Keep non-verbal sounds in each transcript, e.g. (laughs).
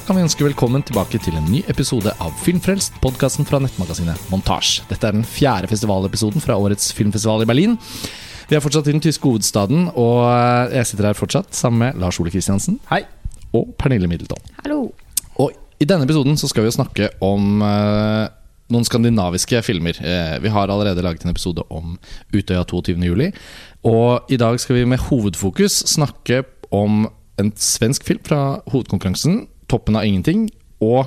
Da kan vi ønske velkommen tilbake til en ny episode av Filmfrelst, podkasten fra nettmagasinet Montasj. Dette er den fjerde festivalepisoden fra årets filmfestival i Berlin. Vi er fortsatt i den tyske hovedstaden, og jeg sitter her fortsatt sammen med Lars Ole Kristiansen Hei. og Pernille Middleton. Hallo. Og i denne episoden så skal vi jo snakke om uh, noen skandinaviske filmer. Eh, vi har allerede laget en episode om Utøya 22.07. Og i dag skal vi med hovedfokus snakke om en svensk film fra hovedkonkurransen, 'Toppen av ingenting', og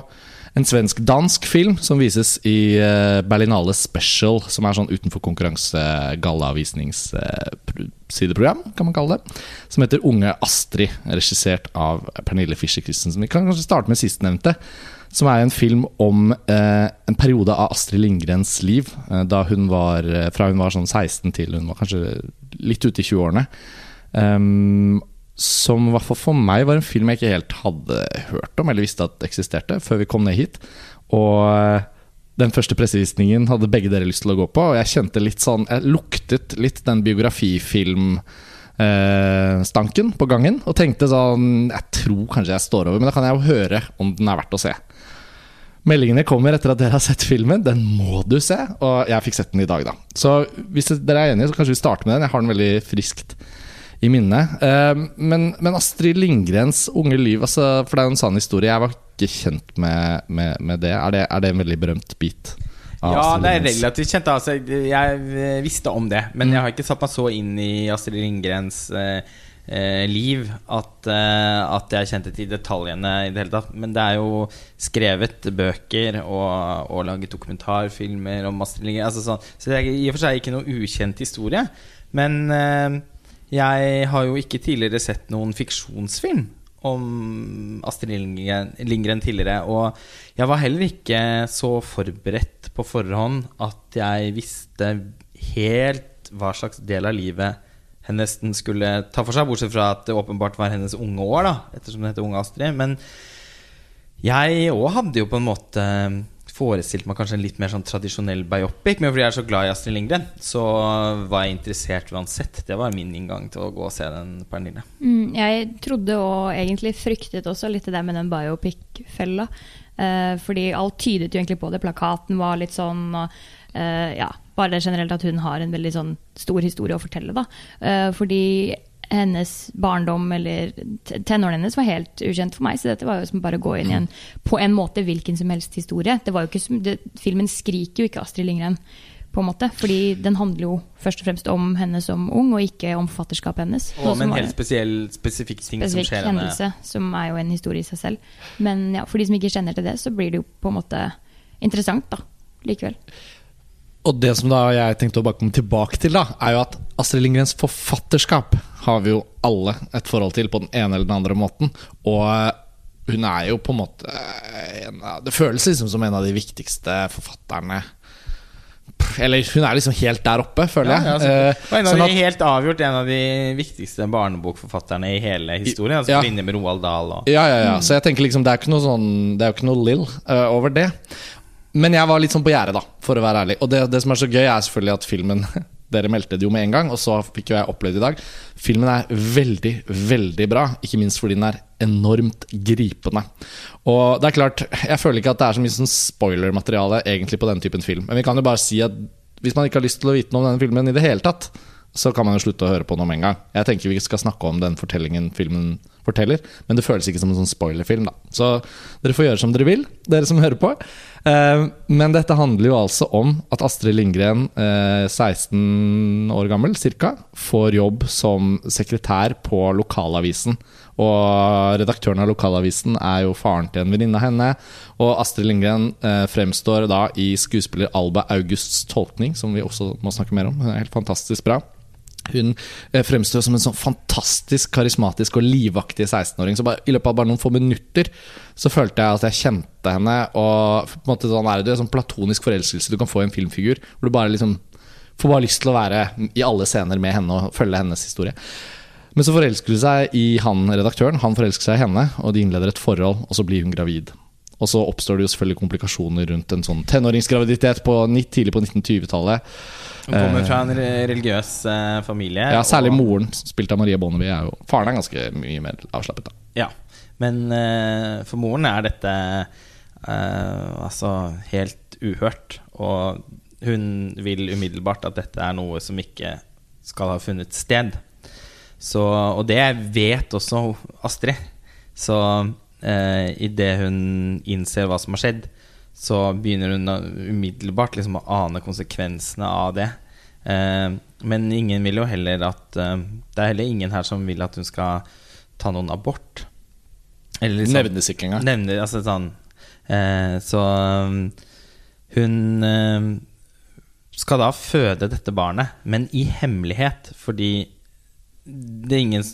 en svensk-dansk film som vises i eh, Berlinale Special, som er sånn utenfor konkurranse-gallavisningssideprogram, kan man kalle det. Som heter Unge Astrid, regissert av Pernille Fischer Christensen. Vi kan kanskje starte med sistnevnte. Som er en film om eh, en periode av Astrid Lindgrens liv. Eh, da hun var, eh, fra hun var sånn 16 til hun var kanskje litt ute i 20-årene. Um, som i hvert fall for meg var en film jeg ikke helt hadde hørt om, eller visste at eksisterte, før vi kom ned hit. Og eh, den første pressevisningen hadde begge dere lyst til å gå på, og jeg kjente litt sånn Jeg luktet litt den biografifilmstanken på gangen, og tenkte sånn Jeg tror kanskje jeg står over, men da kan jeg jo høre om den er verdt å se. Meldingene kommer etter at dere har sett filmen. Den må du se. Og jeg fikk sett den i dag, da. Så hvis dere er enige, så kanskje vi starter med den. Jeg har den veldig friskt i minnet. Eh, men, men, Astrid Lindgrens unge liv, altså, for det er jo en sann historie. Jeg var ikke kjent med, med, med det. Er, det. er det en veldig berømt bit? Ja, det er relativt kjent. Altså, jeg visste om det, men jeg har ikke satt meg så inn i Astrid Lindgrens eh, eh, liv at, eh, at, jeg kjente til detaljene i det hele tatt. Men det er jo skrevet bøker og, og laget dokumentarfilmer om Astrid Lindgren. Altså, sånn. Så det er i og for seg ikke noe ukjent historie. Men eh, jeg har jo ikke tidligere sett noen fiksjonsfilm om Astrid Lindgren, Lindgren tidligere. Og jeg var heller ikke så forberedt på forhånd at jeg visste helt hva slags del av livet hennes den skulle ta for seg, bortsett fra at det åpenbart var hennes unge år, da, ettersom det heter Unge Astrid. Men jeg òg hadde jo på en måte forestilt meg kanskje en litt mer sånn tradisjonell biopic. Men fordi jeg er så glad i Astrid Lindgren, så var jeg interessert uansett. Det var min inngang til å gå og se den, Pernille. Mm, jeg trodde og egentlig fryktet også litt det med den biopic-fella. Eh, fordi alt tydet jo egentlig på det. Plakaten var litt sånn eh, Ja, bare det generelt at hun har en veldig sånn stor historie å fortelle, da. Eh, fordi hennes barndom eller tenårene hennes var helt ukjent for meg. Så dette var jo som bare å gå inn i en på en måte hvilken som helst historie. Det var jo ikke, det, filmen skriker jo ikke Astrid Lindgren, på en måte. Fordi den handler jo først og fremst om henne som ung, og ikke om forfatterskapet hennes. Og om en helt spesiell, spesifikk ting spesifikk som skjer henne. hendelse, som er jo en historie i seg selv. Men ja, for de som ikke kjenner til det, så blir det jo på en måte interessant, da. Likevel. Og det som da jeg tenkte å bare komme tilbake til, da, er jo at Astrid Lindgrens forfatterskap har vi jo alle et forhold til på den ene eller den andre måten. Og hun er jo på en måte en av, Det føles liksom som en av de viktigste forfatterne eller hun er liksom helt der oppe, føler jeg. Ja, ja, og en av sånn de helt avgjort en av de viktigste barnebokforfatterne i hele historien. Altså ja. Linje med Roald Dahl. Og. Ja, ja, ja. Så jeg tenker liksom det er ikke noe sånn Det er jo ikke noe lill uh, over det. Men jeg var litt sånn på gjerdet, da, for å være ærlig. Og det, det, som er så gøy, er selvfølgelig at filmen (laughs) Dere meldte det jo med en gang, og så fikk jo jeg opplevd i dag. Filmen er veldig, veldig bra. Ikke minst fordi den er enormt gripende. Og det er klart, jeg føler ikke at det er så mye sånn spoiler-materiale egentlig på den typen film. Men vi kan jo bare si at hvis man ikke har lyst til å vite noe om denne filmen i det hele tatt, så kan man jo slutte å høre på den med en gang. Jeg tenker vi skal snakke om den fortellingen filmen forteller, men det føles ikke som en sånn spoilerfilm. da Så dere får gjøre som dere vil, dere som hører på. Eh, men dette handler jo altså om at Astrid Lindgren, 16 eh, år gammel ca., får jobb som sekretær på lokalavisen. Og redaktøren av lokalavisen er jo faren til en venninne av henne. Og Astrid Lindgren eh, fremstår da i skuespiller Alba Augusts tolkning, som vi også må snakke mer om. Hun er helt fantastisk bra. Hun eh, fremstår som en sånn fantastisk karismatisk og livaktig 16-åring. Så bare, I løpet av bare noen få minutter så følte jeg at jeg kjente henne. Og på en måte sånn er det sånn platonisk forelskelse du kan få i en filmfigur. Hvor du bare liksom får bare lyst til å være i alle scener med henne og følge hennes historie. Men så forelsker hun seg i han redaktøren, han forelsker seg i henne, og de innleder et forhold, og så blir hun gravid. Og så oppstår det jo selvfølgelig komplikasjoner rundt en sånn tenåringsgraviditet på, tidlig på 1920-tallet. Hun kommer fra en religiøs uh, familie. Ja, Særlig og... moren, spilt av Maria Bonnevie. Er jo, faren er ganske mye mer avslappet. da Ja, Men eh, for moren er dette eh, altså helt uhørt. Og hun vil umiddelbart at dette er noe som ikke skal ha funnet sted. Så, og det vet også Astrid. Så eh, idet hun innser hva som har skjedd, så begynner hun umiddelbart liksom å ane konsekvensene av det. Eh, men ingen vil jo heller at eh, Det er heller ingen her som vil at hun skal ta noen abort. Eller liksom, Nevnes ikke engang. Nevner, altså sånn eh, Så um, hun eh, skal da føde dette barnet, men i hemmelighet, fordi det er ingen,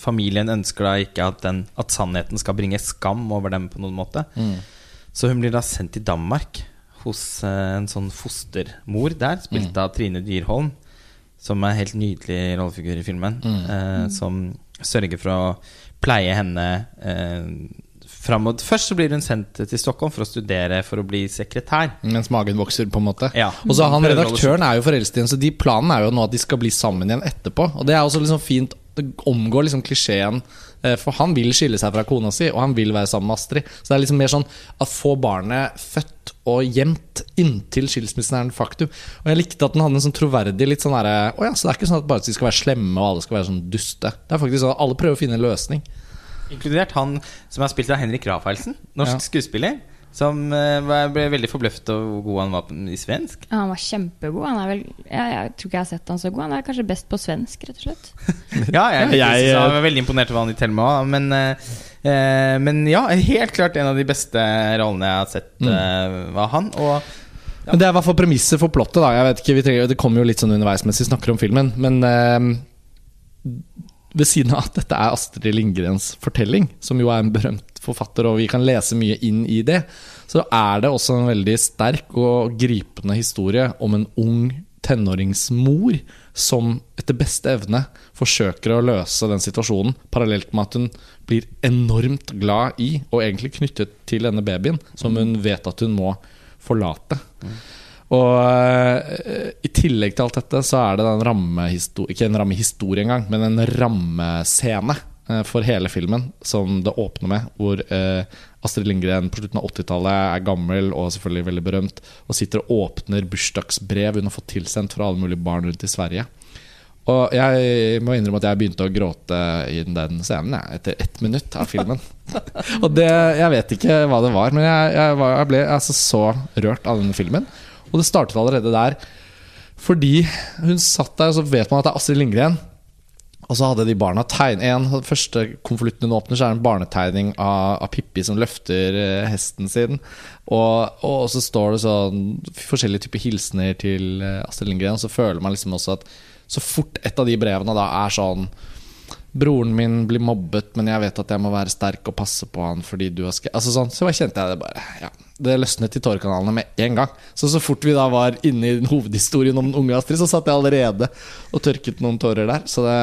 familien ønsker da ikke at, den, at, sannheten skal bringe skam over dem på noen måte. Mm. Så hun blir da sendt til Danmark hos eh, en sånn fostermor der, spilt mm. av Trine Dyrholm, som er en helt nydelig rollefigur i filmen. Mm. Eh, som sørger for å pleie henne eh, fram mot Først så blir hun sendt til Stockholm for å studere for å bli sekretær. Mens magen vokser, på en måte. Ja. Og så han Redaktøren er jo forelsket i henne, så de planen er jo nå at de skal bli sammen igjen etterpå. Og det er også liksom fint Det omgår liksom klisjeen. Eh, for han vil skille seg fra kona si, og han vil være sammen med Astrid. Så det er liksom mer sånn at få barnet født og gjemt inntil skilsmissen er en faktum. Og jeg likte at den hadde en sånn troverdig litt sånn derre Å ja, så det er ikke sånn at bare de skal være slemme og alle skal være sånn duste. Det er faktisk sånn at alle prøver å finne en løsning. Inkludert han som er spilt av Henrik Rafaelsen, norsk ja. skuespiller. Som uh, ble veldig forbløffet over hvor god han var i svensk. Ja, han var kjempegod. Han er vel, jeg, jeg, tror ikke jeg har sett han så god. Han er kanskje best på svensk, rett og slett. (laughs) ja, jeg, jeg, jeg, var veldig imponert over han i Thelma. Men, uh, uh, men ja, helt klart en av de beste rollene jeg har sett, mm. var han. Og ja. Men Det er i hvert fall premisset for plottet. da Jeg vet ikke, trenger, Det kommer jo litt sånn underveis mens vi snakker om filmen. Men ved siden av at dette er Astrid Lindgrens fortelling, som jo er en berømt forfatter, og vi kan lese mye inn i det, så er det også en veldig sterk og gripende historie om en ung tenåringsmor som etter beste evne forsøker å løse den situasjonen, parallelt med at hun blir enormt glad i, og egentlig knyttet til denne babyen, som hun vet at hun må forlate. Og uh, i tillegg til alt dette så er det den rammehistorie Ikke en rammehistorie engang, men en rammescene for hele filmen som det åpner med, hvor eh, Astrid Lindgren på slutten av 80-tallet er gammel og selvfølgelig veldig berømt, og sitter og åpner bursdagsbrev hun har fått tilsendt fra alle mulige barn rundt i Sverige. Og jeg må innrømme at jeg begynte å gråte i den scenen jeg, etter ett minutt av filmen. (laughs) og det, Jeg vet ikke hva det var, men jeg, jeg, var, jeg ble altså så rørt av denne filmen. Og det startet allerede der. Fordi hun satt der, og så vet man at det er Astrid Lindgren. Og så hadde de barna tegn En av de første konvolutten hun åpner, så er det en barnetegning av, av Pippi som løfter uh, hesten sin. Og, og, så står det sånn forskjellige typer hilsener til uh, Astrid Lindgren. Og så føler man liksom også at så fort et av de brevene da er sånn Broren min blir mobbet, men jeg vet at jeg må være sterk og passe på han fordi du har skrevet Altså sånn, Så kjente jeg det bare. Ja, det løsnet i tårekanalene med en gang. Så så fort vi da var inne i hovedhistorien om den unge Astrid, så satt jeg allerede og tørket noen tårer der. Det,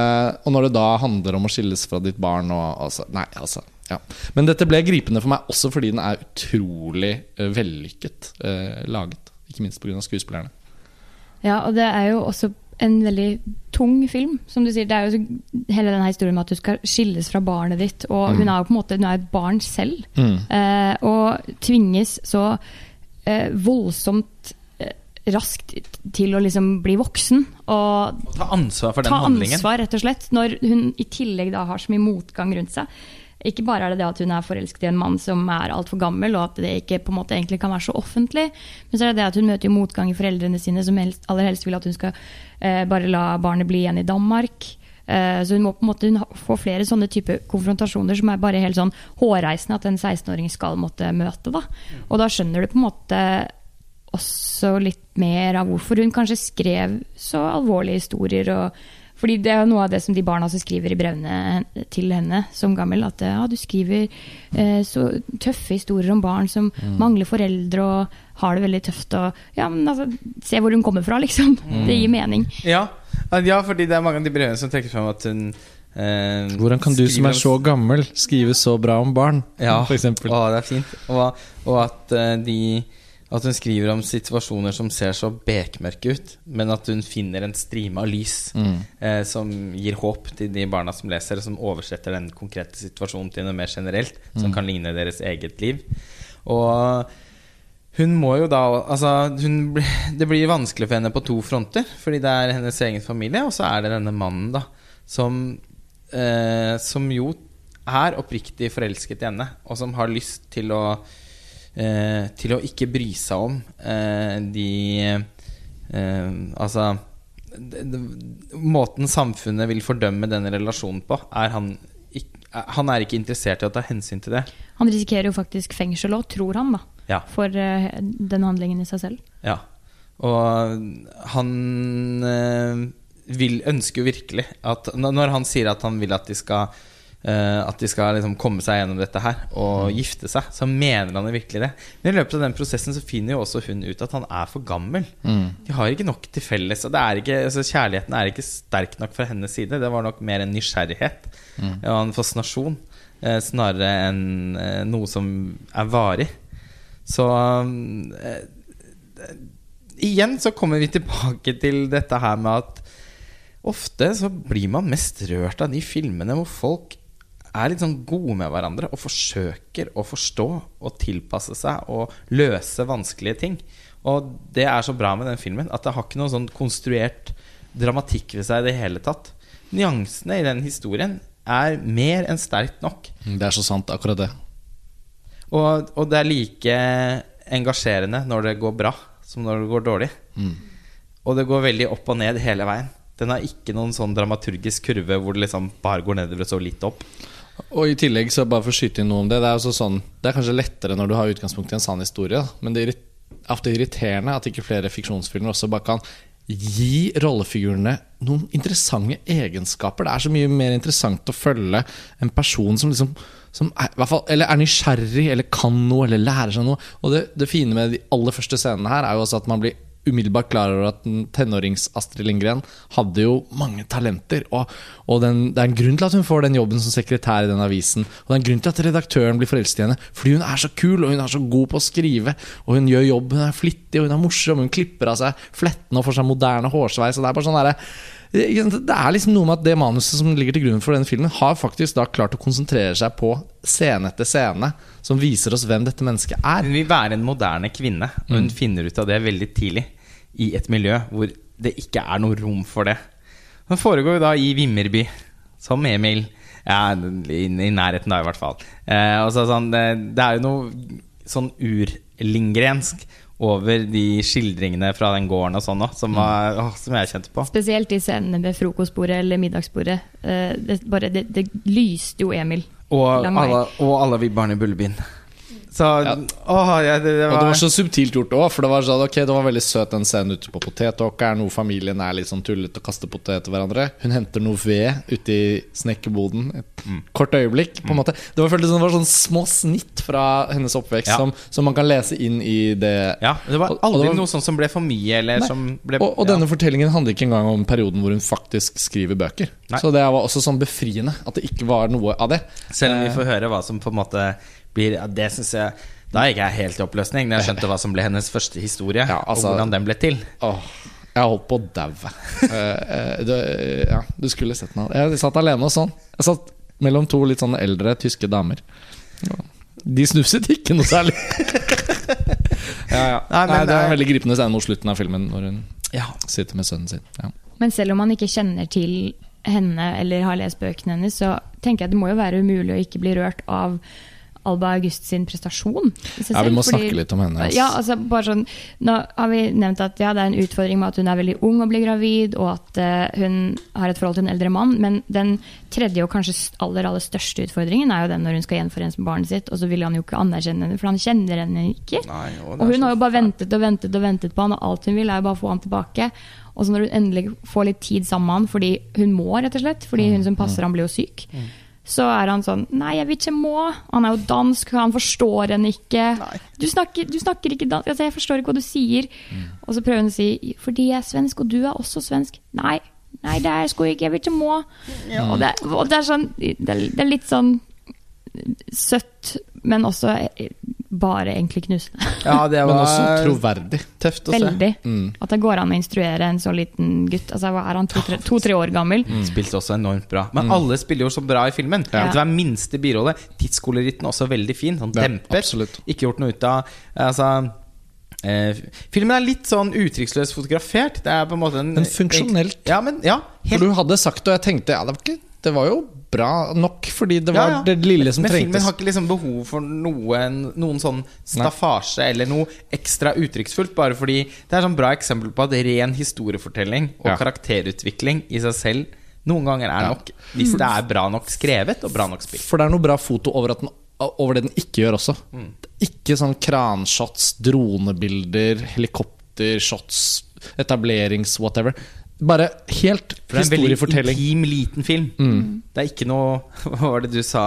og når det da handler om å skilles fra ditt barn og altså, Nei, altså. Ja. Men dette ble gripende for meg også fordi den er utrolig uh, vellykket uh, laget. Ikke minst pga. skuespillerne. Ja, og det er jo også en veldig tung film. Som du sier, det er jo hele denne historien med at du skal skilles fra barnet ditt. Og mm. hun er jo på en måte hun er et barn selv. Mm. Eh, og tvinges så eh, voldsomt eh, raskt til å liksom bli voksen. Og, og ta ansvar for den ta handlingen. Ansvar, rett og slett. Når hun i tillegg da har så mye motgang rundt seg. Ikke bare er det det at hun er forelsket i en mann som er altfor gammel, og at det ikke på en måte egentlig kan være så offentlig, men så er det det at hun møter motgang i foreldrene sine, som helst, aller helst vil at hun skal eh, bare la barnet bli igjen i Danmark. Eh, så hun må på en måte få flere sånne type konfrontasjoner som er bare helt sånn hårreisende at en 16-åring skal måtte møte. Da. Og da skjønner du på en måte også litt mer av hvorfor hun kanskje skrev så alvorlige historier. og fordi det er noe av det som de barna som skriver i brevene til henne som gammel. At ja, du skriver eh, så tøffe historier om barn som mm. mangler foreldre og har det veldig tøft. Og, ja, men altså, se hvor hun kommer fra, liksom. Mm. Det gir mening. Ja. ja, fordi det er mange av de brevene som trekker fram at hun Eh, Hvordan kan du som er så gammel, skrive så bra om barn? Ja. Å, det er fint. Og, og at uh, de At hun skriver om situasjoner som ser så bekmørke ut, men at hun finner en strime av lys eh, som gir håp til de barna som leser, og som oversetter den konkrete situasjonen til noe mer generelt, som kan ligne deres eget liv. Og hun må jo da Altså, hun, det blir vanskelig for henne på to fronter, fordi det er hennes egen familie, og så er det denne mannen, da, som eh, Som jo er oppriktig forelsket i henne, og som har lyst til å Til å ikke bry seg om eh, de eh, Altså Måten samfunnet vil fordømme denne relasjonen på, er han Han er ikke interessert i å ta hensyn til det. Han risikerer jo faktisk fengsel òg, tror han, da. Ja. For eh, den handlingen i seg selv. Ja. Og han eh, vil, ønsker jo virkelig at Når han sier at han vil at de skal eh, At de skal liksom komme seg gjennom dette her og gifte seg, så mener han det virkelig det. Men i løpet av den prosessen så finner jo også hun ut at han er for gammel. De har ikke nok til felles. Og det er ikke, altså kjærligheten er ikke sterk nok fra hennes side. Det var nok mer en nysgjerrighet og en fascinasjon eh, snarere enn eh, noe som er varig. Så eh, igjen så kommer vi tilbake til dette her med at ofte så blir man mest rørt av de filmene hvor folk er litt sånn gode med hverandre og forsøker å forstå og tilpasse seg og løse vanskelige ting. Og det er så bra med den filmen at det har ikke noe sånn konstruert dramatikk ved seg i det hele tatt. Nyansene i den historien er mer enn sterkt nok. Det er så sant, akkurat det. Og, og det er like engasjerende når det går bra, som når det går dårlig. Og det går veldig opp og ned hele veien. Den har ikke noen sånn dramaturgisk kurve hvor det liksom bare går nedover og så litt opp. Og i tillegg, så bare for å skyte inn noe om det Det er, sånn, det er kanskje lettere når du har utgangspunkt i en sann historie, men det er ofte irriterende at ikke flere fiksjonsfilmer også bare kan gi rollefigurene noen interessante egenskaper. Det er så mye mer interessant å følge en person som liksom som er, fall, eller er nysgjerrig, eller kan noe, eller lærer seg noe. Og det, det fine med de aller første scenene her er jo også at man blir umiddelbart klar over at tenårings-Astrid Lindgren hadde jo mange talenter. Og, og den, det er en grunn til at hun får den jobben som sekretær i den avisen. Og det er en grunn til at redaktøren blir forelsket i henne. Fordi hun er så kul, og hun er så god på å skrive. Og hun gjør jobb, hun er flittig, og hun er morsom. Hun klipper av seg flettene og får seg moderne hårsveis. Og det er bare sånn derre det er liksom noe med at det manuset som ligger til grunn for denne filmen, har faktisk da klart å konsentrere seg på scene etter scene som viser oss hvem dette mennesket er. Hun vil være en moderne kvinne, og hun finner ut av det veldig tidlig. I et miljø hvor det ikke er noe rom for det. Den foregår jo da i Vimmerby, som Emil. Ja, i, i nærheten da, i hvert fall. Eh, og så sånn, det, det er jo noe sånn urlingrensk over de skildringene fra den gården og sånn òg, som, åh, som jeg kjente på. Spesielt de scenene ved frokostbordet eller middagsbordet. Eh, Det, bare, det, det lyste jo Emil. Og alle, og alle vi barn i Bullebyen. Så Ja. åh, ja, det, det Og det var så subtilt gjort òg, for det var sånn okay, det var veldig søt den scenen ute på potetåkeren, hvor familien er litt sånn tullete og kaster potet til hverandre. Hun henter noe ved ute i snekkerboden. Et Mm. kort øyeblikk, på en måte. Det var, føltes som det var sånn små snitt fra hennes oppvekst Ja. som, som man kan lese inn i det. Ja, det var Og- og aldri det var- noe sånt som ble for mye, eller Nei. som ble Og, og ja. denne fortellingen handler ikke engang om perioden hvor hun faktisk skriver bøker. Nei. Så det var også sånn befriende at det ikke var noe av det. Selv om vi Eh, får høre hva som på en måte blir ja, Det syns jeg Da gikk jeg helt i oppløsning når jeg skjønte hva som ble hennes første historie, Ja, altså- og hvordan den ble til. Åh, jeg holdt på å daue. Eh, eh, ja, du skulle sett meg. Jeg satt alene og sånn. Jeg satt mellom to litt sånne eldre tyske damer. De snufset ikke noe særlig. (laughs) ja, ja. Nei, Nei, det er en veldig gripende scene mot slutten av filmen, når hun Ja. sitter med sønnen sin. Ja. Men selv om man ikke kjenner til henne eller har lest bøkene hennes, så tenker jeg det må jo være umulig å ikke bli rørt av Alba August sin prestasjon. Ja, vi selv, må fordi- snakke litt om henne. Ja, altså bare sånn Nå har vi nevnt at ja, det er en utfordring med at hun er veldig ung og blir gravid, og at uh, hun har et forhold til en eldre mann, men den tredje og kanskje aller, aller største utfordringen er jo den når hun skal gjenforenes med barnet sitt, og så vil han jo ikke anerkjenne henne, for han kjenner henne ikke. Nei, og Og hun har jo bare ventet og ventet og ventet på han, og alt hun vil, er jo bare å få han tilbake. Og så når hun endelig får litt tid sammen med han, fordi hun må, rett og slett, fordi hun som passer han blir jo syk, så er han sånn Nei, jeg vil ikke må. Han er jo dansk, han forstår henne ikke. Du snakker, du snakker ikke dansk. Altså, jeg forstår ikke hva du sier. Og så prøver hun å si fordi jeg er svensk, og du er også svensk. Nei, nei, det er sko ikke. Jeg vil ikke må. Og, det, og det er sånn det er, det er litt sånn søtt, men også bare egentlig knusende. Ja, det Men også troverdig. tøft å se. Veldig. Mm. At det går an å instruere en så liten gutt. Altså, hva er han? To-tre to, år gammel? Spilte også enormt bra. Men alle spiller jo så bra i filmen. Ja. Det hver minste birolle. Tidsskoleritten også veldig fin. Sånn Ja, Ikke gjort noe ut av Altså eh, Filmen er litt sånn uttrykksløst fotografert. Det er på en måte en Men funksjonelt. Ja, men ja, For du hadde sagt det, og jeg tenkte ja, det var, ikke, det var jo bra nok, fordi det var ja. det lille som Men filmen trengtes. har ikke liksom behov for noen, noen sånn staffasje eller noe ekstra uttrykksfullt, bare fordi det er sånn bra eksempel på at ren historiefortelling og Ja. karakterutvikling i seg selv noen ganger er Ja. nok, hvis det er bra nok skrevet og bra nok spilt. For det er noe bra foto over, den, over det den ikke gjør også. Mm. Ikke sånn kranshots, dronebilder, helikoptershots, etablerings, whatever. Bare helt For det er en veldig historiefortelling. intim, liten film. Mm. Det er ikke noe (laughs) Hva var det du sa,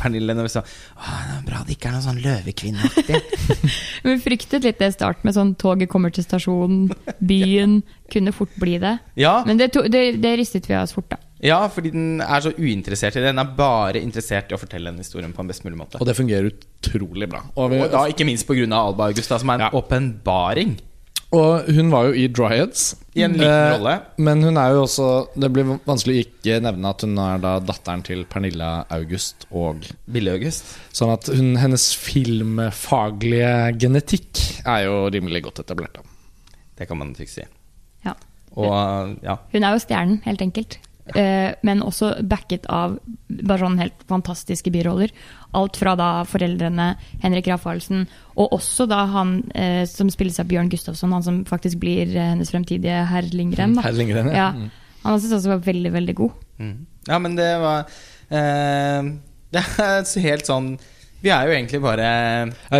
Pernille, når vi sa det er bra det ikke er noe sånn løvekvinneaktig. (laughs) Vi fryktet litt det i start med sånn toget kommer til stasjonen, byen. Kunne fort bli det. ja, Men det, to, det, det ristet vi av oss fort, da. ja, fordi den er så uinteressert i det. Den er bare interessert i å fortelle den historien på en best mulig måte. Og det fungerer utrolig bra. Og, vi, Og da ikke minst pga. Alba Augusta, som er en Ja. Og hun var jo i Dryads. I en liten Eh, rolle. Men hun er jo også Det blir vanskelig å ikke nevne at hun er da datteren til Pernilla August. Og Bille August. Sånn at hun, hennes filmfaglige genetikk er jo rimelig godt etablert. Da. Det kan man trygt si. Ja. Og ja. Hun er jo stjernen, helt enkelt. Eh, men også backet av bare sånn helt fantastiske biroller. Alt fra da foreldrene Henrik Rafaelsen, og også da han eh, som spilles av Bjørn Gustafsson, han som faktisk blir eh, hennes fremtidige herr Lindgren. Herr Lindgren, ja. ja. Han synes også var veldig, veldig god. Mm. Ja, men det var eh, (laughs) Det er helt sånn Vi er jo egentlig bare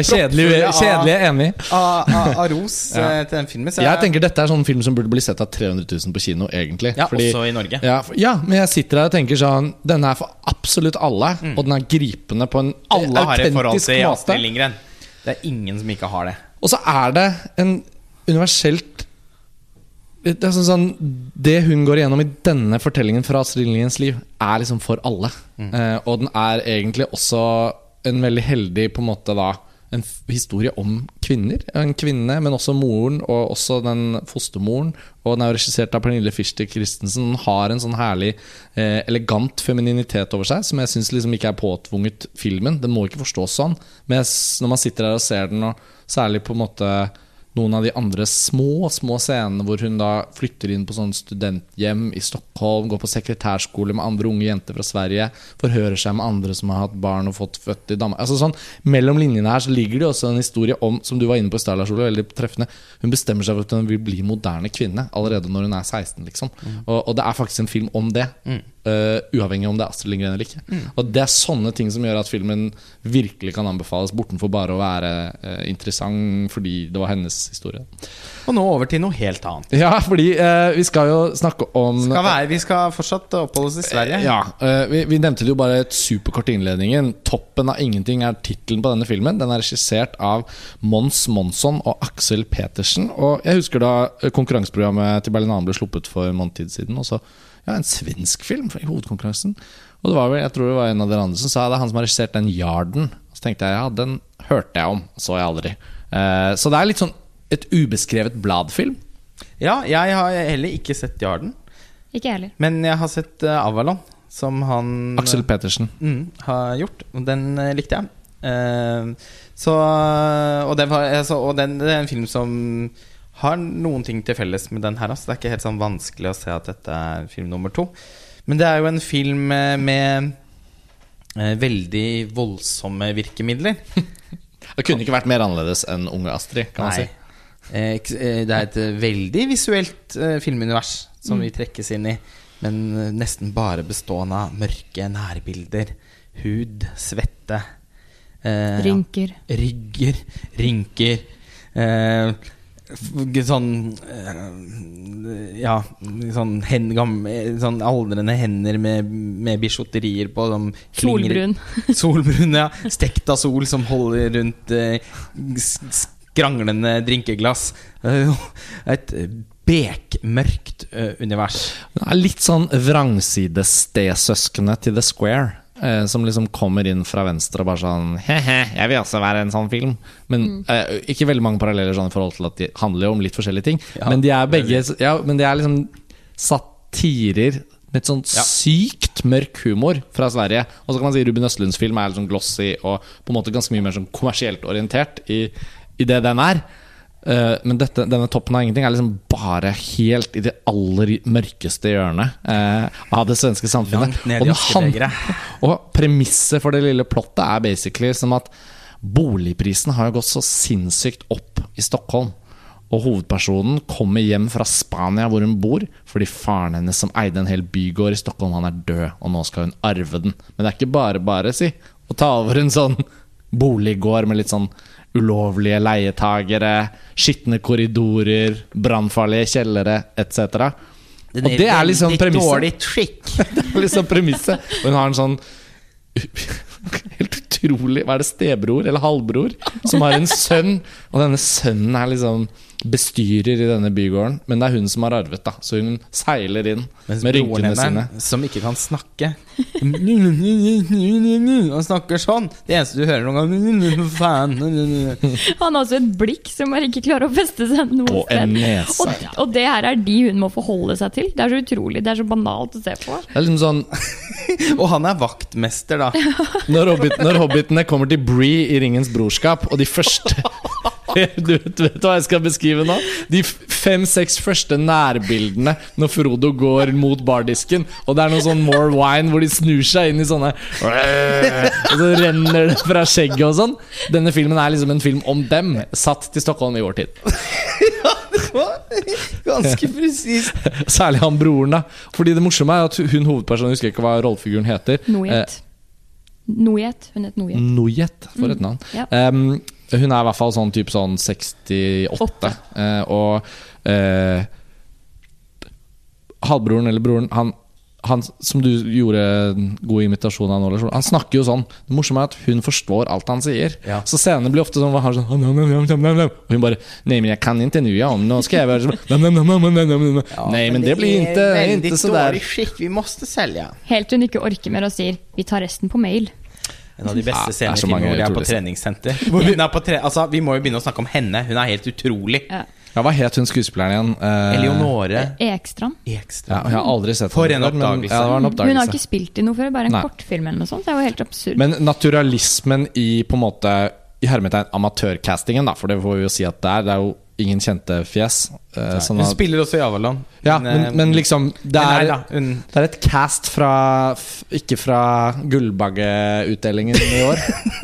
Kjedelige, kjedelig, av- enig. Av, av, av ros (laughs) Ja. eh, til den filmen. Så Jeg tenker dette er sånn film som burde bli sett av 300 000 på kino, egentlig. ja, Fordi- også i Norge. ja, ja, men jeg sitter her og tenker sånn Denne er for absolutt alle, og den er gripende på en Mm. Alle autentisk måte. Det er ingen som ikke har det. Og så er det en universelt det, sånn, sånn, det hun går igjennom i denne fortellingen fra Astrid Lindgrens liv, er liksom for alle. Eh, og den er egentlig også en veldig heldig på en måte da en historie om kvinner. En kvinne, men også moren, og også den fostermoren. Og den er jo regissert av Pernille Fischer Christensen. Den har en sånn herlig, eh, elegant femininitet over seg, som jeg syns liksom ikke er påtvunget filmen. Den må ikke forstås sånn. Men når man sitter der og ser den, og særlig på en måte noen av de andre små små scenene hvor hun da flytter inn på sånn studenthjem i Stockholm, går på sekretærskole med andre unge jenter fra Sverige, forhører seg med andre som har hatt barn og fått født i Danmark. Altså sånn, Mellom linjene her så ligger det også en historie om, som du var inne på i stad, Lars veldig treffende. Hun bestemmer seg for at hun vil bli moderne kvinne allerede når hun er 16, liksom. Og, og det er faktisk en film om det. eh, uavhengig om det er Astrid Lindgren eller ikke. Og det er sånne ting som gjør at filmen virkelig kan anbefales, bortenfor bare å være uh, interessant fordi det var hennes historie. Og nå over til noe helt annet. Ja, fordi eh, vi skal jo snakke om Skal være, vi skal fortsatt oppholde oss i Sverige. Ja, eh, vi, vi nevnte det jo bare et superkort i innledningen. 'Toppen av ingenting' er tittelen på denne filmen. Den er regissert av Mons Monsson og Aksel Petersen. Og jeg husker da eh, konkurranseprogrammet til Berlinane ble sluppet for en måned tid siden. Og så ja, en svensk film i hovedkonkurransen. Og det var vel, jeg tror det var en av dere andre som sa det, er han som har regissert den 'Yarden'. Så tenkte jeg ja, den hørte jeg om, så jeg aldri. Eh, så det er litt sånn et ubeskrevet bladfilm. Ja, jeg har heller ikke sett Jarden, Ikke heller. men jeg har sett eh, Avalon, som han Aksel Petersen. mm, har gjort. Og den eh, likte jeg. Eh, så Og, det, var, altså, og den, det er en film som har noen ting til felles med den her. Altså. Det er ikke helt sånn vanskelig å se at dette er film nummer to. Men det er jo en film eh, med eh, veldig voldsomme virkemidler. (laughs) Det kunne ikke vært mer annerledes enn Unge Astrid, kan man si. Eh, eh, Det er et eh, veldig visuelt filmunivers som vi trekkes inn i. Men nesten bare bestående av mørke nærbilder. Hud, svette. eh, Rynker. Rygger, rynker. Eh, sånn eh, Ja, sånn, hen, gamle, sånn aldrende hender med, med bisjotterier på. Som klinger- Solbrun. (laughs) Solbrun, ja. Stekt av sol som holder rundt eh, skranglende drinkeglass. Eh, Et bekmørkt eh, univers. Det er litt sånn vrangsidestesøskene til The Square. eh, som liksom kommer inn fra venstre og bare sånn He-he, jeg vil også være en sånn film. Men eh, ikke veldig mange paralleller sånn i forhold til at de handler jo om litt forskjellige ting. Ja, men de er begge Ja, men de er liksom satirer med et sånn sykt mørk humor fra Sverige. Og så kan man si Ruben Østlunds film er litt sånn glossy og på en måte ganske mye mer sånn kommersielt orientert i, i det den er. Uh, men dette, denne toppen av ingenting er liksom bare helt i det aller mørkeste hjørnet uh, av det svenske samfunnet. Og, den og premisset for det lille plottet er basically som at boligprisen har jo gått så sinnssykt opp i Stockholm. Og hovedpersonen kommer hjem fra Spania, hvor hun bor, fordi faren hennes som eide en hel bygård i Stockholm, han er død, og nå skal hun arve den. Men det er ikke bare bare, si, å ta over en sånn boliggård med litt sånn ulovlige leietagere, skitne korridorer, brannfarlige kjellere etc. Og det er liksom premisset. (laughs) Det er liksom premisset. Og hun har en sånn helt utrolig Hva er det, stebror eller halvbror? Som har en sønn, og denne sønnen er liksom bestyrer i denne bygården. Men det er hun som har arvet, da. Så hun seiler inn Mens med rynkene sine. hennes, som ikke kan snakke (laughs) Han snakker sånn. Det eneste du hører noen gang. (laughs) Han har også et blikk som bare ikke klarer å feste seg noe Og en sted. nese. Og, og det her er de hun må forholde seg til. Det er så utrolig, det er så banalt å se på. Det er liksom sånn (laughs) Og han er vaktmester, da. Når, hobbit, når hobbitene kommer til Bree i Ringens brorskap, og de første (laughs) du vet, vet hva jeg skal beskrive nå? De fem-seks første nærbildene når Frodo går mot bardisken, og det er noe sånn more wine hvor de snur seg inn i sånne (laughs) Og så renner det fra skjegget og sånn. Denne filmen er liksom en film om dem, satt til Stockholm i vår tid. (laughs) Ganske presist. Særlig han broren, da. Fordi det morsomme er at hun hovedpersonen, husker ikke hva rollefiguren heter. Nojet. Nojet. Hun het Nojet. Nojet, for et navn. Ja. Em, hun er i hvert fall sånn typ sånn 68. Eh, og eh, halvbroren eller broren han, han som du gjorde god imitasjon av nå, han snakker jo sånn. Det morsomme er at hun forstår alt han sier. Ja. Så scenene blir ofte sånn, sånn "Nam, nam, nam, nam, nam, nam." Og hun bare Nei, men jeg kan ikke nu, ja. Nå skal jeg være sånn. (laughs) Nei, men det blir ikke, ikke så der. skikk. Vi måste selge. Helt til hun ikke orker mer og sier 'vi tar resten på mail'. En av de beste Ja, scenene i hvor de er på treningssenter. (laughs) Er på tre altså, vi må jo begynne å snakke om henne. Hun er helt utrolig. Ja. Ja, hva het hun skuespilleren igjen? Eh, Eleonore Ekstrand. Ja, jeg har aldri sett For en oppdagelse. Ja, det var en Hun har ikke spilt i noe før, bare en Nei. kortfilm eller noe sånt. Det er jo helt absurd. Men naturalismen i på en måte I hermetegn amatørcastingen, da, for det får vi jo si at det er. Det er jo ingen kjente fjes. eh, sånn Hun spiller også i Avalon. ja, Men, men, men liksom Det nei er, da, det er et cast fra Ikke fra Gullbaggeutdelingen i år,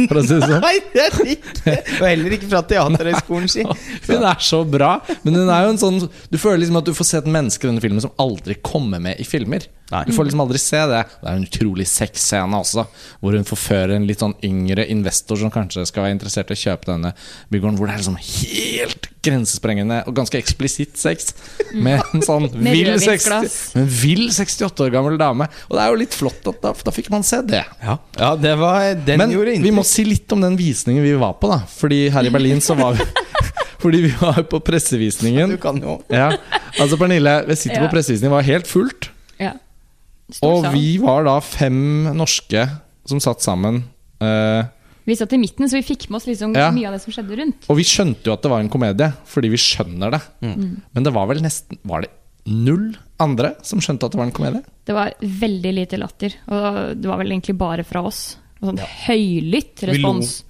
for å si det sånn. (laughs) Nei, det er ikke! Og heller ikke fra Teaterhøgskolen, si. (laughs) Hun er så bra, men hun er jo en sånn Du føler liksom at du får se et menneske i denne filmen som aldri kommer med i filmer. Nei. Du får liksom aldri se det. Det er en utrolig sexscene også, hvor hun forfører en litt sånn yngre investor som kanskje skal være interessert i å kjøpe denne bygården, hvor det er liksom helt grensesprengende og ganske eksplisitt sex med en sånn vill, 60, en 68 år gammel dame. Og det er jo litt flott at da, da fikk man se det. Ja, ja det var Den Men gjorde vi må si litt om den visningen vi var på, da. Fordi her i Berlin så var vi (laughs) Fordi vi var på pressevisningen. Du kan jo Ja, altså Pernille, vi sitter Ja. på pressevisningen, det var helt fullt. Ja. Og vi var da fem norske som satt sammen. Uh, Vi satt i midten, så vi fikk med oss liksom Ja. mye av det som skjedde rundt. og vi skjønte jo at det var en komedie, fordi vi skjønner det. Mm. Men det var vel nesten Var det null andre som skjønte at det var en komedie? Det var veldig lite latter, og det var vel egentlig bare fra oss. Og sånn høylytt Vi lo. respons.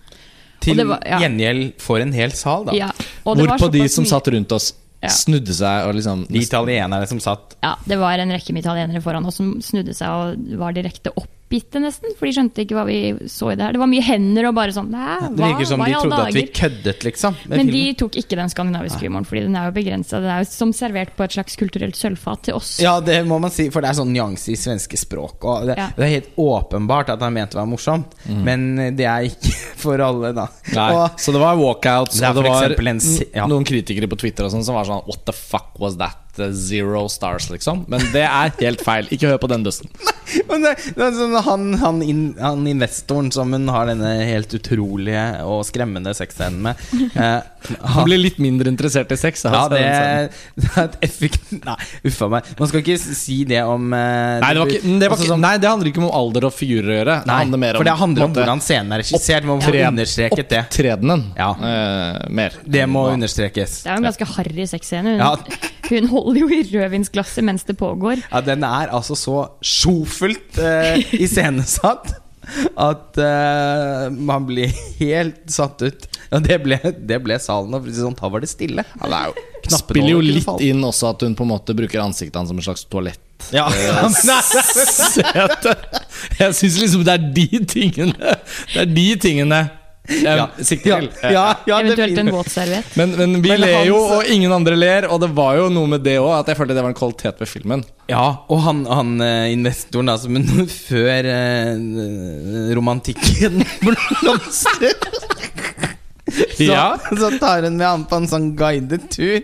Til var- ja. gjengjeld for en hel sal, da. Ja, og det var Hvorpå de som mye- satt rundt oss, Ja. snudde seg og liksom De italienerne som satt Ja, det var en rekke med italienere foran oss som snudde seg og var direkte oppgitte, nesten. For de skjønte ikke hva vi så i det her. Det var mye hender og bare sånn Det virker som hva de trodde dager? at vi køddet, liksom. Men Men de tok ikke den skandinaviske humoren, fordi den er jo begrensa. Den er jo som servert på et slags kulturelt sølvfat til oss. Ja, det må man si, for det er sånn nyanse i svenske språk. Og det, Ja. det er helt åpenbart at han mente det var morsomt, men det er ikke (laughs) for alle, da. Mm. Nei, Og, så det var walkouts, Det og det var en ja. noen kritikere på Twitter og sånn som var sånn What the fuck was that? Eh, zero stars, liksom. Men det er helt feil. Ikke hør på den. (laughs) Men det, det er sånn, han, han, in, han investoren som hun har denne helt utrolige og skremmende sexscenen med eh, Han (laughs) han, blir litt mindre interessert i sex. ja, altså, det, det er et effekt Nei, uffa meg. Man skal ikke si det om eh, Nei, det, var ikke, det var altså, ikke, sånn- nei, det handler ikke om alder og figurer å gjøre. Det Nei, handler mer om for det handler om måte, hvordan scenen er regissert. Vi må understreket det. Opptredenen. Ja. eh, mer. Det må understrekes. Det er jo en ganske harry sexscene. Hun, Ja. hun holder jo i rødvinsglasset mens det pågår. Ja, den er altså så sjofelt eh, iscenesatt at eh, man blir helt satt ut. Ja, det ble, det ble salen. Og sånn, da var det stille. Ja, det er jo, Knappen spiller jo litt inn også at hun på en måte bruker ansiktet hans som en slags toalett. Ja, (laughs) (laughs) Sete. Jeg syns liksom det er de tingene Det er de tingene Ja. til. ja, ja, det Eventuelt en våtserviett. Men, men vi Men ler jo, og ingen andre ler, og det var jo noe med det òg, at jeg følte det var en kvalitet ved filmen. Ja, og han, han eh, investoren, altså, men før eh, romantikken (laughs) blomstrer så, Ja. så tar hun med han på en sånn guidet tur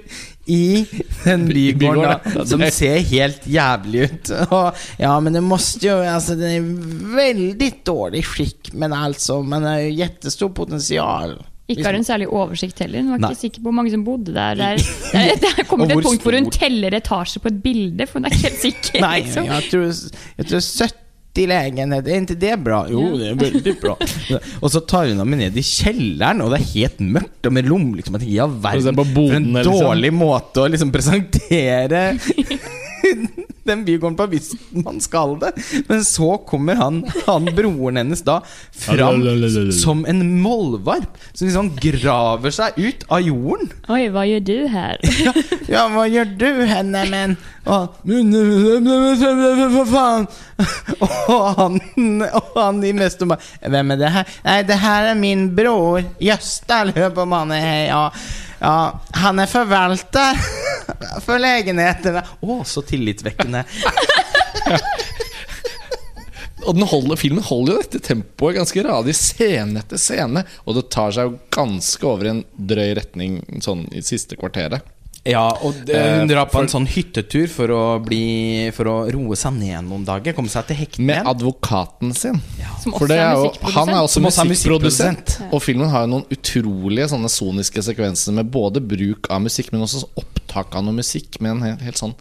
i den bygården da, ja. som ser helt jævlig ut. (laughs) Og, ja, men det måste jo Altså, den er veldig dårlig skikk, men altså Men det er jo jättestor potensial. Ikke har hun særlig oversikt heller. Hun var Nei. ikke sikker på hvor mange som bodde der. Det, er, (laughs) det, er, er kommet til et punkt hvor hun teller etasjer på et bilde, for hun er ikke helt sikker. (laughs) Nei, liksom. jeg tror, jeg tror 70 lägenheter, er ikke det bra? Jo, det er veldig bra. (laughs) og så tar hun ham ned i kjelleren, og det er helt mørkt og med lom. Liksom. Jeg tenker, ja, verden, for en liksom. dårlig måte å liksom presentere (laughs) (laughs) den bygården på hvis man skal det. Men så kommer han, han broren hennes da fram som en mollvarp, som liksom graver seg ut av jorden. Oi, hva gjør du her? (laughs) Ja, ja, hva gjør du henne, men og, For faen! (laughs) Og han, og han i mest bare Hvem er det her? Nei, det her er min bror. Gösta, hør på mannen. Hei, ja. Ja, han er forvalter (laughs) for legenhetene. Å, så tillitsvekkende. (laughs) Og holder, filmen holder jo dette tempoet ganske radig, scene etter scene. Og det tar seg jo ganske over i en drøy retning sånn i siste kvarteret. Ja, og det, Eh, hun drar på en sånn hyttetur for å, bli, for å roe seg ned noen dager. Komme seg til hektene. Med advokaten sin. Som For det er er jo, han er også Som også er musikkprodusent. Ja. Og filmen har jo noen utrolige sånne soniske sekvenser med både bruk av musikk, men også opptak av noe musikk med en helt, helt sånn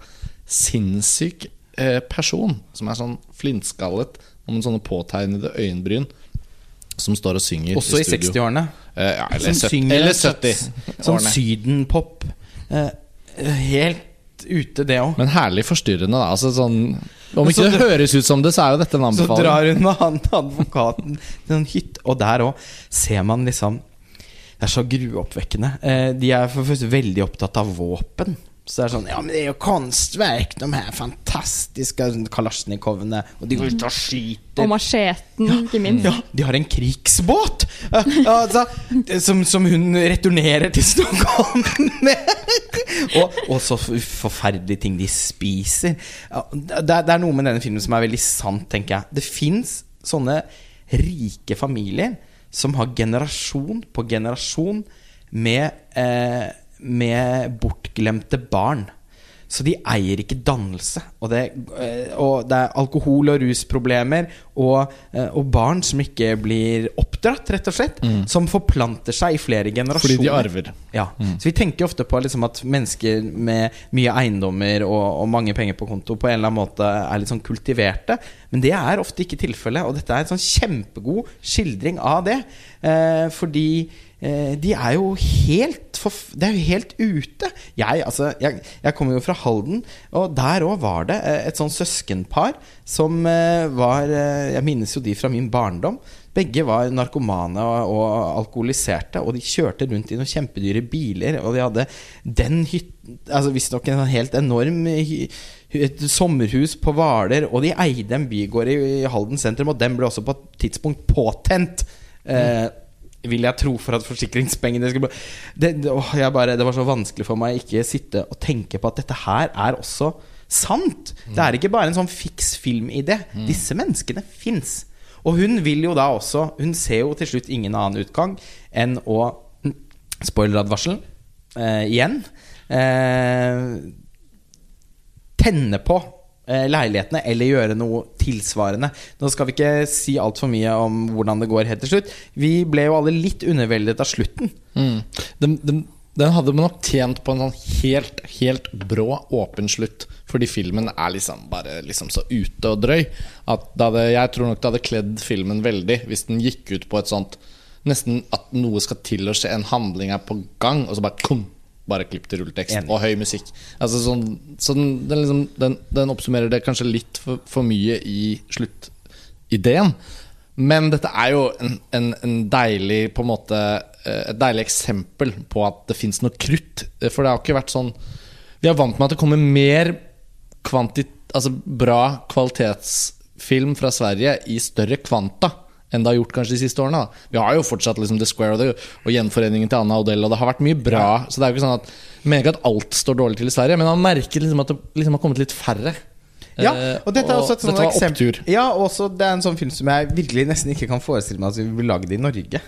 sinnssyk eh, person som er sånn flintskallet og med sånne påtegnede øyenbryn. Som står og synger Også i studio. 60-årene. Eh, ja, eller, 70, synger eller sånn- 70 Sånn sydenpop. Eh, helt ute, det òg. Men herlig forstyrrende, da. Altså, sånn, om ikke så det høres ut som det, så er jo dette en Så drar hun med han advokaten til en hytte, og der òg ser man liksom Det er så gruoppvekkende. Eh, de er for først veldig opptatt av våpen. Så det er sånn Ja, men det er jo kunstverk, de her fantastiske kalasjnikovene. Og de går ut og skyter. Og macheten, ikke minst. Ja, de har en krigsbåt! Eh, altså, som, som hun returnerer til Stockholm med. og, og så forferdelige ting de spiser. Det, det er noe med denne filmen som er veldig sant, tenker jeg. Det fins sånne rike familier som har generasjon på generasjon med, eh, med bortglemte barn. Så de eier ikke dannelse. Og det, eh, og det er alkohol- og rusproblemer og, eh, og barn som ikke blir oppdratt, rett og slett. Som forplanter seg i flere generasjoner. Fordi de arver. Ja, Så vi tenker ofte på liksom at mennesker med mye eiendommer og, og mange penger på konto på en eller annen måte er litt sånn kultiverte. Men det er ofte ikke tilfellet, og dette er en sånn kjempegod skildring av det. Eh, fordi de er jo helt for, Det er jo helt ute. Jeg, altså, jeg, jeg kommer jo fra Halden, og der òg var det eh, et sånn søskenpar som eh, var eh, Jeg minnes jo de fra min barndom. Begge var narkomane og, og alkoholiserte, og de kjørte rundt i noen kjempedyre biler. Og de hadde den hytten Altså Visstnok en sånn helt enorm et sommerhus på Hvaler, og de eide en bygård i, Halden sentrum, og den ble også på et tidspunkt påtent. Eh, vil jeg tro for at forsikringspengene skulle bli det, det, åh, jeg bare, det var så vanskelig for meg ikke sitte og tenke på at dette her er også sant. Det er ikke bare en sånn fiks filmidé. Disse menneskene fins. Og hun vil jo da også Hun ser jo til slutt ingen annen utgang enn å Spoileradvarsel eh, igjen. Eh, tenne på leilighetene eller gjøre noe tilsvarende. Nå skal vi ikke si altfor mye om hvordan det går helt til slutt. Vi ble jo alle litt underveldet av slutten. Mm. Den, den, den hadde man nok tjent på en sånn helt, helt brå, åpen slutt. Fordi filmen er liksom bare liksom så ute og drøy. At hadde, jeg tror nok det hadde kledd filmen veldig hvis den gikk ut på et sånt Nesten at noe skal til å skje, en handling er på gang, og så bare kom, bare klipp til rulletekst og høy musikk. Altså sånn, så den, den, liksom, den, den oppsummerer det kanskje litt for, for mye i sluttideen. Men dette er jo en, en, en deilig på en måte eh, Et deilig eksempel på at det fins noe krutt. For det har ikke vært sånn Vi er vant med at det kommer mer kvantit, altså bra kvalitetsfilm fra Sverige i større kvanta enn det har gjort kanskje de siste årene. Da. Vi har jo fortsatt liksom The Square og, det, og gjenforeningen til Anna Odell, og det har vært mye bra. Så det er jo ikke sånn at Jeg mener ikke at alt står dårlig til i Sverige, men man merker liksom at det liksom har kommet litt færre. Ja, Eh, og dette er også et sånt eksempel. Ja, og også det er en sånn film som jeg virkelig nesten ikke kan forestille meg at vi vil lage det i Norge.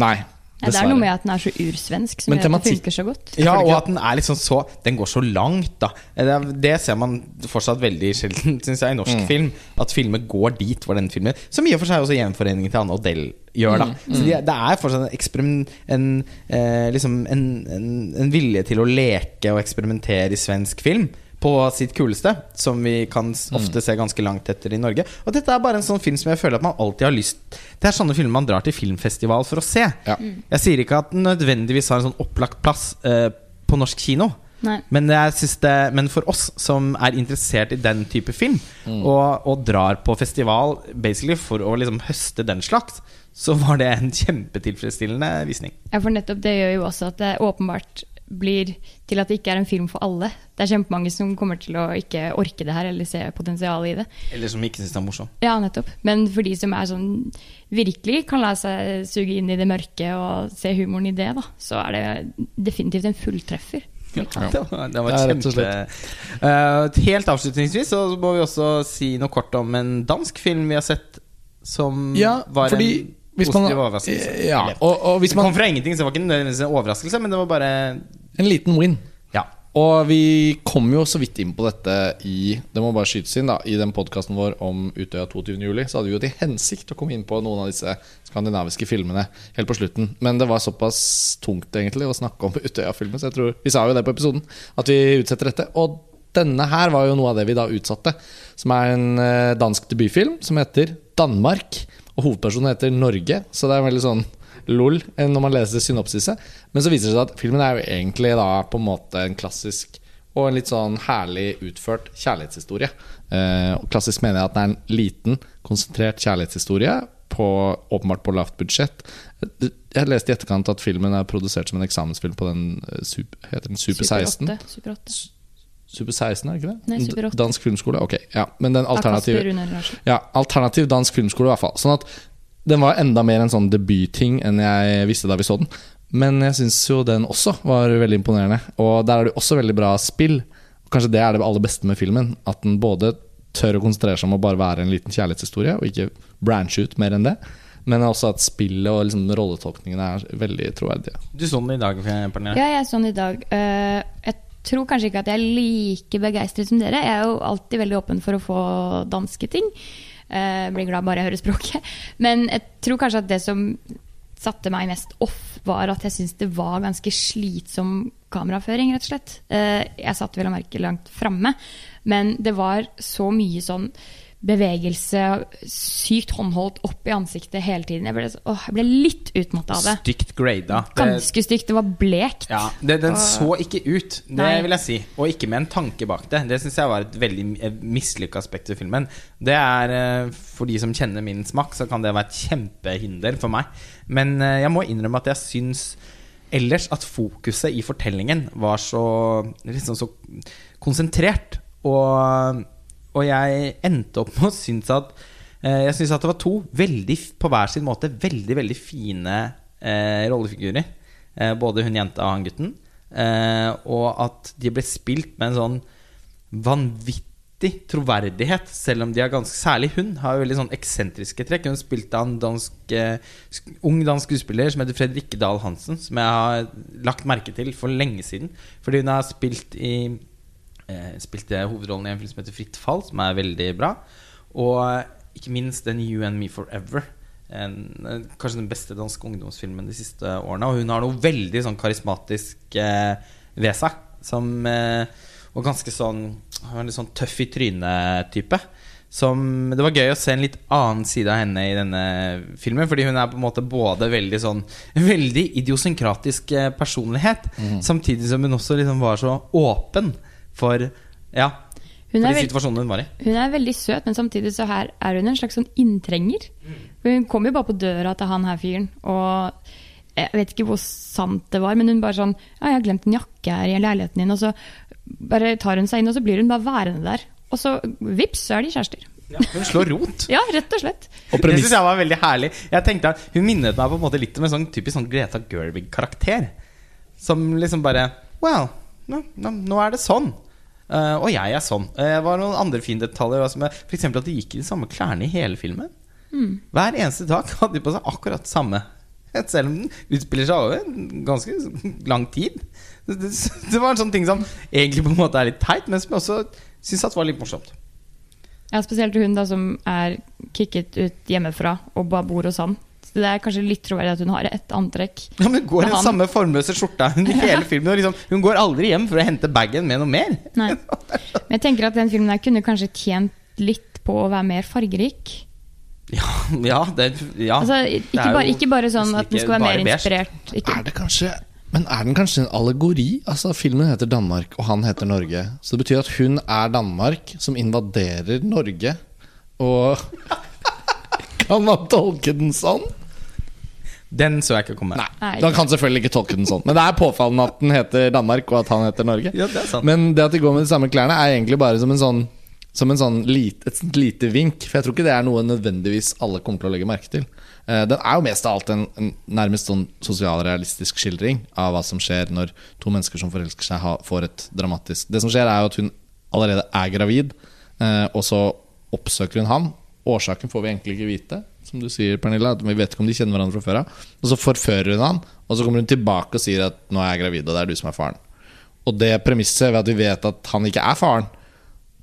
Nei, Ja, det er noe med at den er så ursvensk som gjør at det funker så godt. Ja, og at- den er liksom så Den går så langt, da. Det, er- det ser man fortsatt veldig sjelden, (laughs) syns jeg, i norsk film. At filmer går dit hvor den filmen Som i og for seg også Gjenforeningen til Anne Odell gjør, da. Så de, det er fortsatt en, en, eh, liksom en, en, en vilje til å leke og eksperimentere i svensk film. På sitt kuleste, som vi kan ofte se ganske langt etter i Norge. Og dette er bare en sånn film som jeg føler at man alltid har lyst Det er sånne filmer man drar til filmfestival for å se. Ja. Jeg sier ikke at den nødvendigvis har en sånn opplagt plass eh, på norsk kino. Men, jeg synes det, men for oss som er interessert i den type film, og, og drar på festival basically for å liksom høste den slags, så var det en kjempetilfredsstillende visning. Ja, for nettopp det gjør jo også at det åpenbart blir til at det ikke er en film for alle. Det er kjempemange som kommer til å ikke orke det her, eller se potensialet i det. Eller som ikke syns det er morsomt. Ja, nettopp. Men for de som er sånn virkelig kan la seg suge inn i det mørke og se humoren i det, da, så er det definitivt en fulltreffer. (laughs) Det var, det var Ja, kjempe Uh, Helt avslutningsvis så må vi også si noe kort om en dansk film vi har sett som Ja, var fordi en hvis man- positiv overraskelse. Ja, og, og hvis det kom man fra ingenting, så det var ikke nødvendigvis en overraskelse, men det var bare En liten win. Ja. Og vi kom jo så vidt inn på dette i Det må bare skytes inn da I den podkasten vår om Utøya 22.07. Så hadde vi jo til hensikt å komme inn på noen av disse skandinaviske filmene helt på slutten. Men det var såpass tungt egentlig å snakke om (laughs) Utøya-filmen, så jeg tror vi sa jo det på episoden, at vi utsetter dette. Og denne her var jo noe av det vi da utsatte, som er en eh, dansk debutfilm som heter Danmark. Og hovedpersonen heter Norge, så det er veldig sånn lol eh, når man leser synopsiset. Men så viser det seg at filmen er jo egentlig da på en måte en klassisk og en litt sånn herlig utført kjærlighetshistorie. Eh, og klassisk mener jeg at det er en liten, konsentrert kjærlighetshistorie på, åpenbart på lavt budsjett. Jeg leste i etterkant at filmen er produsert som en eksamensfilm på den eh, super, heter den Super 16. 8, Super 8. Super 16, er det ikke det? Nei, Super 8. Dansk filmskole? Ok, ja. Men den alternative ja, alternativ dansk filmskole i hvert fall Sånn at den var enda mer en sånn debutting enn jeg visste da vi så den Men jeg synes jo den også var veldig imponerende Og der er det også veldig bra spill Kanskje det er det aller beste med filmen At den både tør å konsentrere seg om å bare være en liten kjærlighetshistorie Og ikke branche ut mer enn det Men også at spillet og liksom rolletolkningen er veldig troverdige Du så den i dag, Pernille. Ja, jeg så den i dag. Eh, jeg tror kanskje ikke at jeg er like begeistret som dere. Jeg er jo alltid veldig åpen for å få danske ting. Jeg blir glad bare jeg hører språket. Men jeg tror kanskje at det som satte meg mest off, var at jeg syntes det var ganske slitsom kameraføring, rett og slett. Eh, jeg satt vel å merke langt framme, men det var så mye sånn bevegelse, sykt håndholdt opp i ansiktet hele tiden. Jeg ble, åh, jeg ble litt utmatta av det. Stygt grada. Ganske stygt. Det var blekt. ja, det, den så ikke ut, det Nei. vil jeg si. Og ikke med en tanke bak det. Det syns jeg var et veldig mislykka aspekt ved filmen. Det er eh, For de som kjenner min smak, så kan det være et kjempehinder for meg. Men eh, jeg må innrømme at jeg syns ellers at fokuset i fortellingen var så liksom så konsentrert. Og, og jeg endte opp med å synes at eh, Jeg synes at det var to veldig, på hver sin måte veldig, veldig fine eh, rollefigurer. Eh, både hun jenta og han gutten. Eh, og at de ble spilt med en sånn vanvittig troverdighet, selv om de er ganske Særlig hun har veldig sånn eksentriske trekk. Hun spilte av en dansk, eh, ung dansk skuespiller som heter Fredrikke Dahl Hansen, som jeg har lagt merke til for lenge siden. Fordi hun har spilt i spilte hovedrollen i en film som heter Fritt fall, som er veldig bra. Og ikke minst den You and Me Forever. En, eh, kanskje den beste danske ungdomsfilmen de siste årene. Og hun har noe veldig sånn karismatisk eh, ved seg. Som, eh, og ganske sånn sånn tøff i trynet-type. Som, det var gøy å se en litt annen side av henne i denne filmen. Fordi hun er på en måte både veldig sånn (laughs) veldig idiosynkratisk personlighet, personlighet. Samtidig som hun også liksom var så åpen for Ja, Hun for de situasjonene hun var i. hun er veldig søt, men samtidig så her er hun en slags sånn inntrenger. Hun kommer jo bare på døra til han her fyren, og jeg vet ikke hvor sant det var, men hun bare sånn Ja, jeg har glemt en jakke her i leiligheten din, og så bare tar hun seg inn, og så blir hun bare værende der. Og så vips, så er de kjærester. Hun slår rot. Ja, rett og slett. Og Det syns jeg var veldig herlig. Jeg tenkte at Hun minnet meg på en måte litt om en sånn typisk sånn Greta Gerwig-karakter. Som liksom bare Well, nå, er det sånn. Eh, og jeg er sånn. Det var noen andre fine detaljer. Er, for eksempel at de gikk i de samme klærne i hele filmen. Hver eneste dag hadde de på seg akkurat samme. Selv om den utspiller seg over en ganske lang tid. Det, det, det var en sånn ting som egentlig på en måte er litt teit, men som jeg også syns var litt morsomt. Ja, Spesielt hun da som er kicket ut hjemmefra og bare bor hos han. Det er kanskje litt troverdig at hun har et antrekk. Ja, men Går i den samme formløse skjorta i (laughs) hele filmen? Og liksom, hun går aldri hjem for å hente bagen med noe mer. Nei. Men jeg tenker at den filmen der kunne kanskje tjent litt på å være mer fargerik. Ja, ja, det, ja. Altså, Det ikke, jo bare, ikke bare sånn at den skal være mer inspirert. Ikke, Er det kanskje Men er den kanskje en allegori? Altså Filmen heter Danmark, og han heter Norge. Så det betyr at hun er Danmark som invaderer Norge. Og (laughs) Kan man tolke den sånn? Den så jeg ikke komme. Nei. Nei. Man kan selvfølgelig ikke tolke den sånn. Men det er påfallende at den heter Danmark, og at han heter Norge. Ja, det er sant. Men det at de går med de samme klærne, er egentlig bare som en sånn Som en sånn lite, et sånt lite vink. For jeg tror ikke det er noe nødvendigvis alle kommer til å legge merke til. Eh, Den er jo mest av alt en, en nærmest sånn sosialrealistisk skildring av hva som skjer når to mennesker som forelsker seg, har, får et dramatisk Det som skjer, er jo at hun allerede er gravid, eh, og så oppsøker hun ham. Årsaken får vi egentlig ikke vite, som du sier, Pernilla. at Vi vet ikke om de kjenner hverandre fra før av. Og så forfører hun han, og så kommer hun tilbake og sier at 'nå er jeg gravid, og det er du som er faren'. Og det premisset ved at vi vet at han ikke er faren,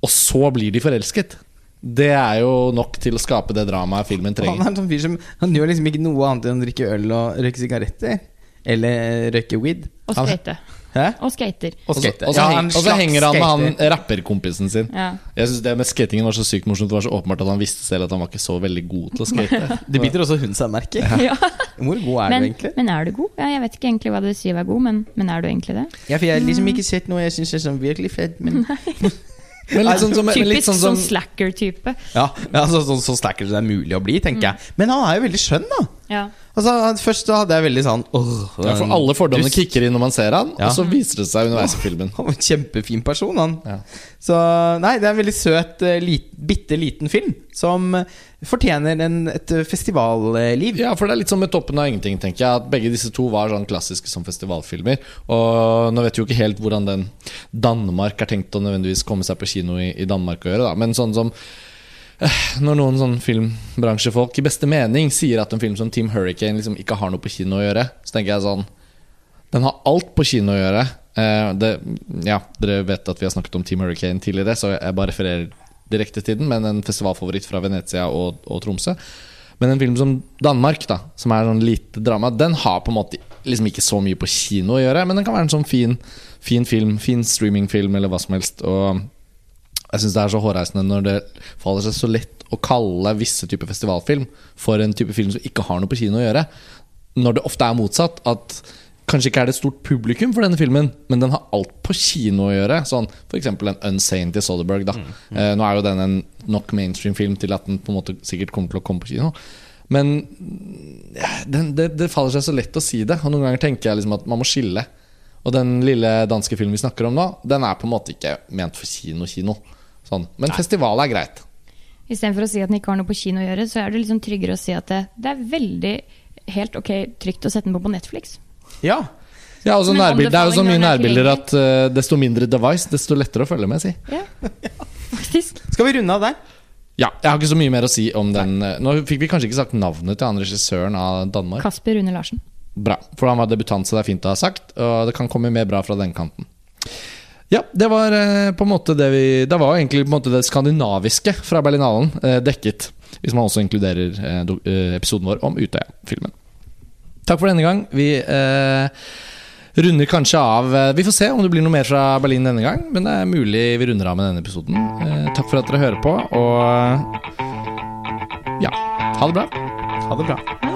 og så blir de forelsket, det er jo nok til å skape det dramaet filmen Han trenger. er en sånn fyr som Han gjør liksom ikke noe annet enn å drikke øl og røyke sigaretter. Eller røyke weed. og Han- skate. Hæ? Og skater. Og Og så, og så, Ja, heng, og så henger han med han skater. rapperkompisen sin. Ja. Jeg synes Det med skatingen var så sykt morsomt. Det var så åpenbart at han visste selv at han var ikke så veldig god til å skate. (laughs) Det biter også hun seg merke i. Ja. (laughs) Hvor god er Men, du egentlig? men er du god? Ja, jeg vet ikke egentlig hva det sier å være god, men, men er du egentlig det? Ja, for Jeg har liksom ikke sett noe jeg syns er sånn virkelig fett. Men (laughs) Men litt sånn som, Typisk sånn sånn slacker-type. ja, ja så, så, så stacker det er mulig å bli, tenker jeg. Men han er jo veldig skjønn, da. Ja. Altså, Først hadde jeg veldig sånn åh, ja, For alle fordommene kicker inn når man ser han, Ja. og så viser det seg underveis i filmen. (laughs) Han var en kjempefin person, han. Ja. Så nei, det er en veldig søt, eh, lit, bitte liten film som eh, fortjener en, et eh, festivalliv. Ja, for det er litt som med Toppen av ingenting, tenker jeg. At begge disse to var sånn klassiske som festivalfilmer. Og nå vet vi jo ikke helt hvordan den Danmark er tenkt å nødvendigvis komme seg på kino i, i Danmark å gjøre, da. Men sånn som når noen sånn filmbransjefolk i beste mening sier at en film som Team Hurricane liksom ikke har noe på kino å gjøre, så tenker jeg sånn Den har alt på kino å gjøre. Eh, det, ja, dere vet at vi har snakket om Team Hurricane tidligere, så jeg bare refererer direkte til den, men en festivalfavoritt fra Venezia og, og Tromsø. Men en film som Danmark, da som er sånn lite drama, den har på en måte liksom ikke så mye på kino å gjøre. Men den kan være en sånn fin, fin film, fin streamingfilm eller hva som helst. Og jeg syns det er så hårreisende når det faller seg så lett å kalle visse typer festivalfilm for en type film som ikke har noe på kino å gjøre. Når det ofte er motsatt. At kanskje ikke er det et stort publikum for denne filmen, men den har alt på kino å gjøre. Sånn F.eks. en Unsane til Soderberg. Da. Eh, nå er jo den en nok mainstream-film til at den på en måte sikkert kommer til å komme på kino. Men ja, den, det, det faller seg så lett å si det. Og noen ganger tenker jeg liksom at man må skille. Og den lille danske filmen vi snakker om nå, den er på en måte ikke ment for kino-kino. Sånn. Men festival er greit. Istedenfor å si at den ikke har noe på kino å gjøre, så er det liksom tryggere å si at det, det er veldig helt ok trygt å sette den på på Netflix. Ja. Ja, altså så nærbild, Det er jo så mye er nærbilder at uh, desto mindre device, desto lettere å følge med, si. Ja, (laughs) faktisk. Skal vi runde av der? Ja, jeg har ikke så mye mer å si om den. eh, Nå fikk vi kanskje ikke sagt navnet til han regissøren av Danmark. Kasper Rune Larsen. Bra, for han var debutant, så det er fint å ha sagt. Og det kan komme mer bra fra den kanten. Ja, det var eh, på en måte det vi Det var egentlig på en måte det skandinaviske fra Berlinalen eh, dekket. Hvis man også inkluderer eh, episoden vår om Utøya-filmen. Takk for denne gang. Vi runder kanskje av Vi får se om det blir noe mer fra Berlin denne gang, men det er mulig vi runder av med denne episoden. Takk for at dere hører på, og ja, ha det bra. Ha det bra.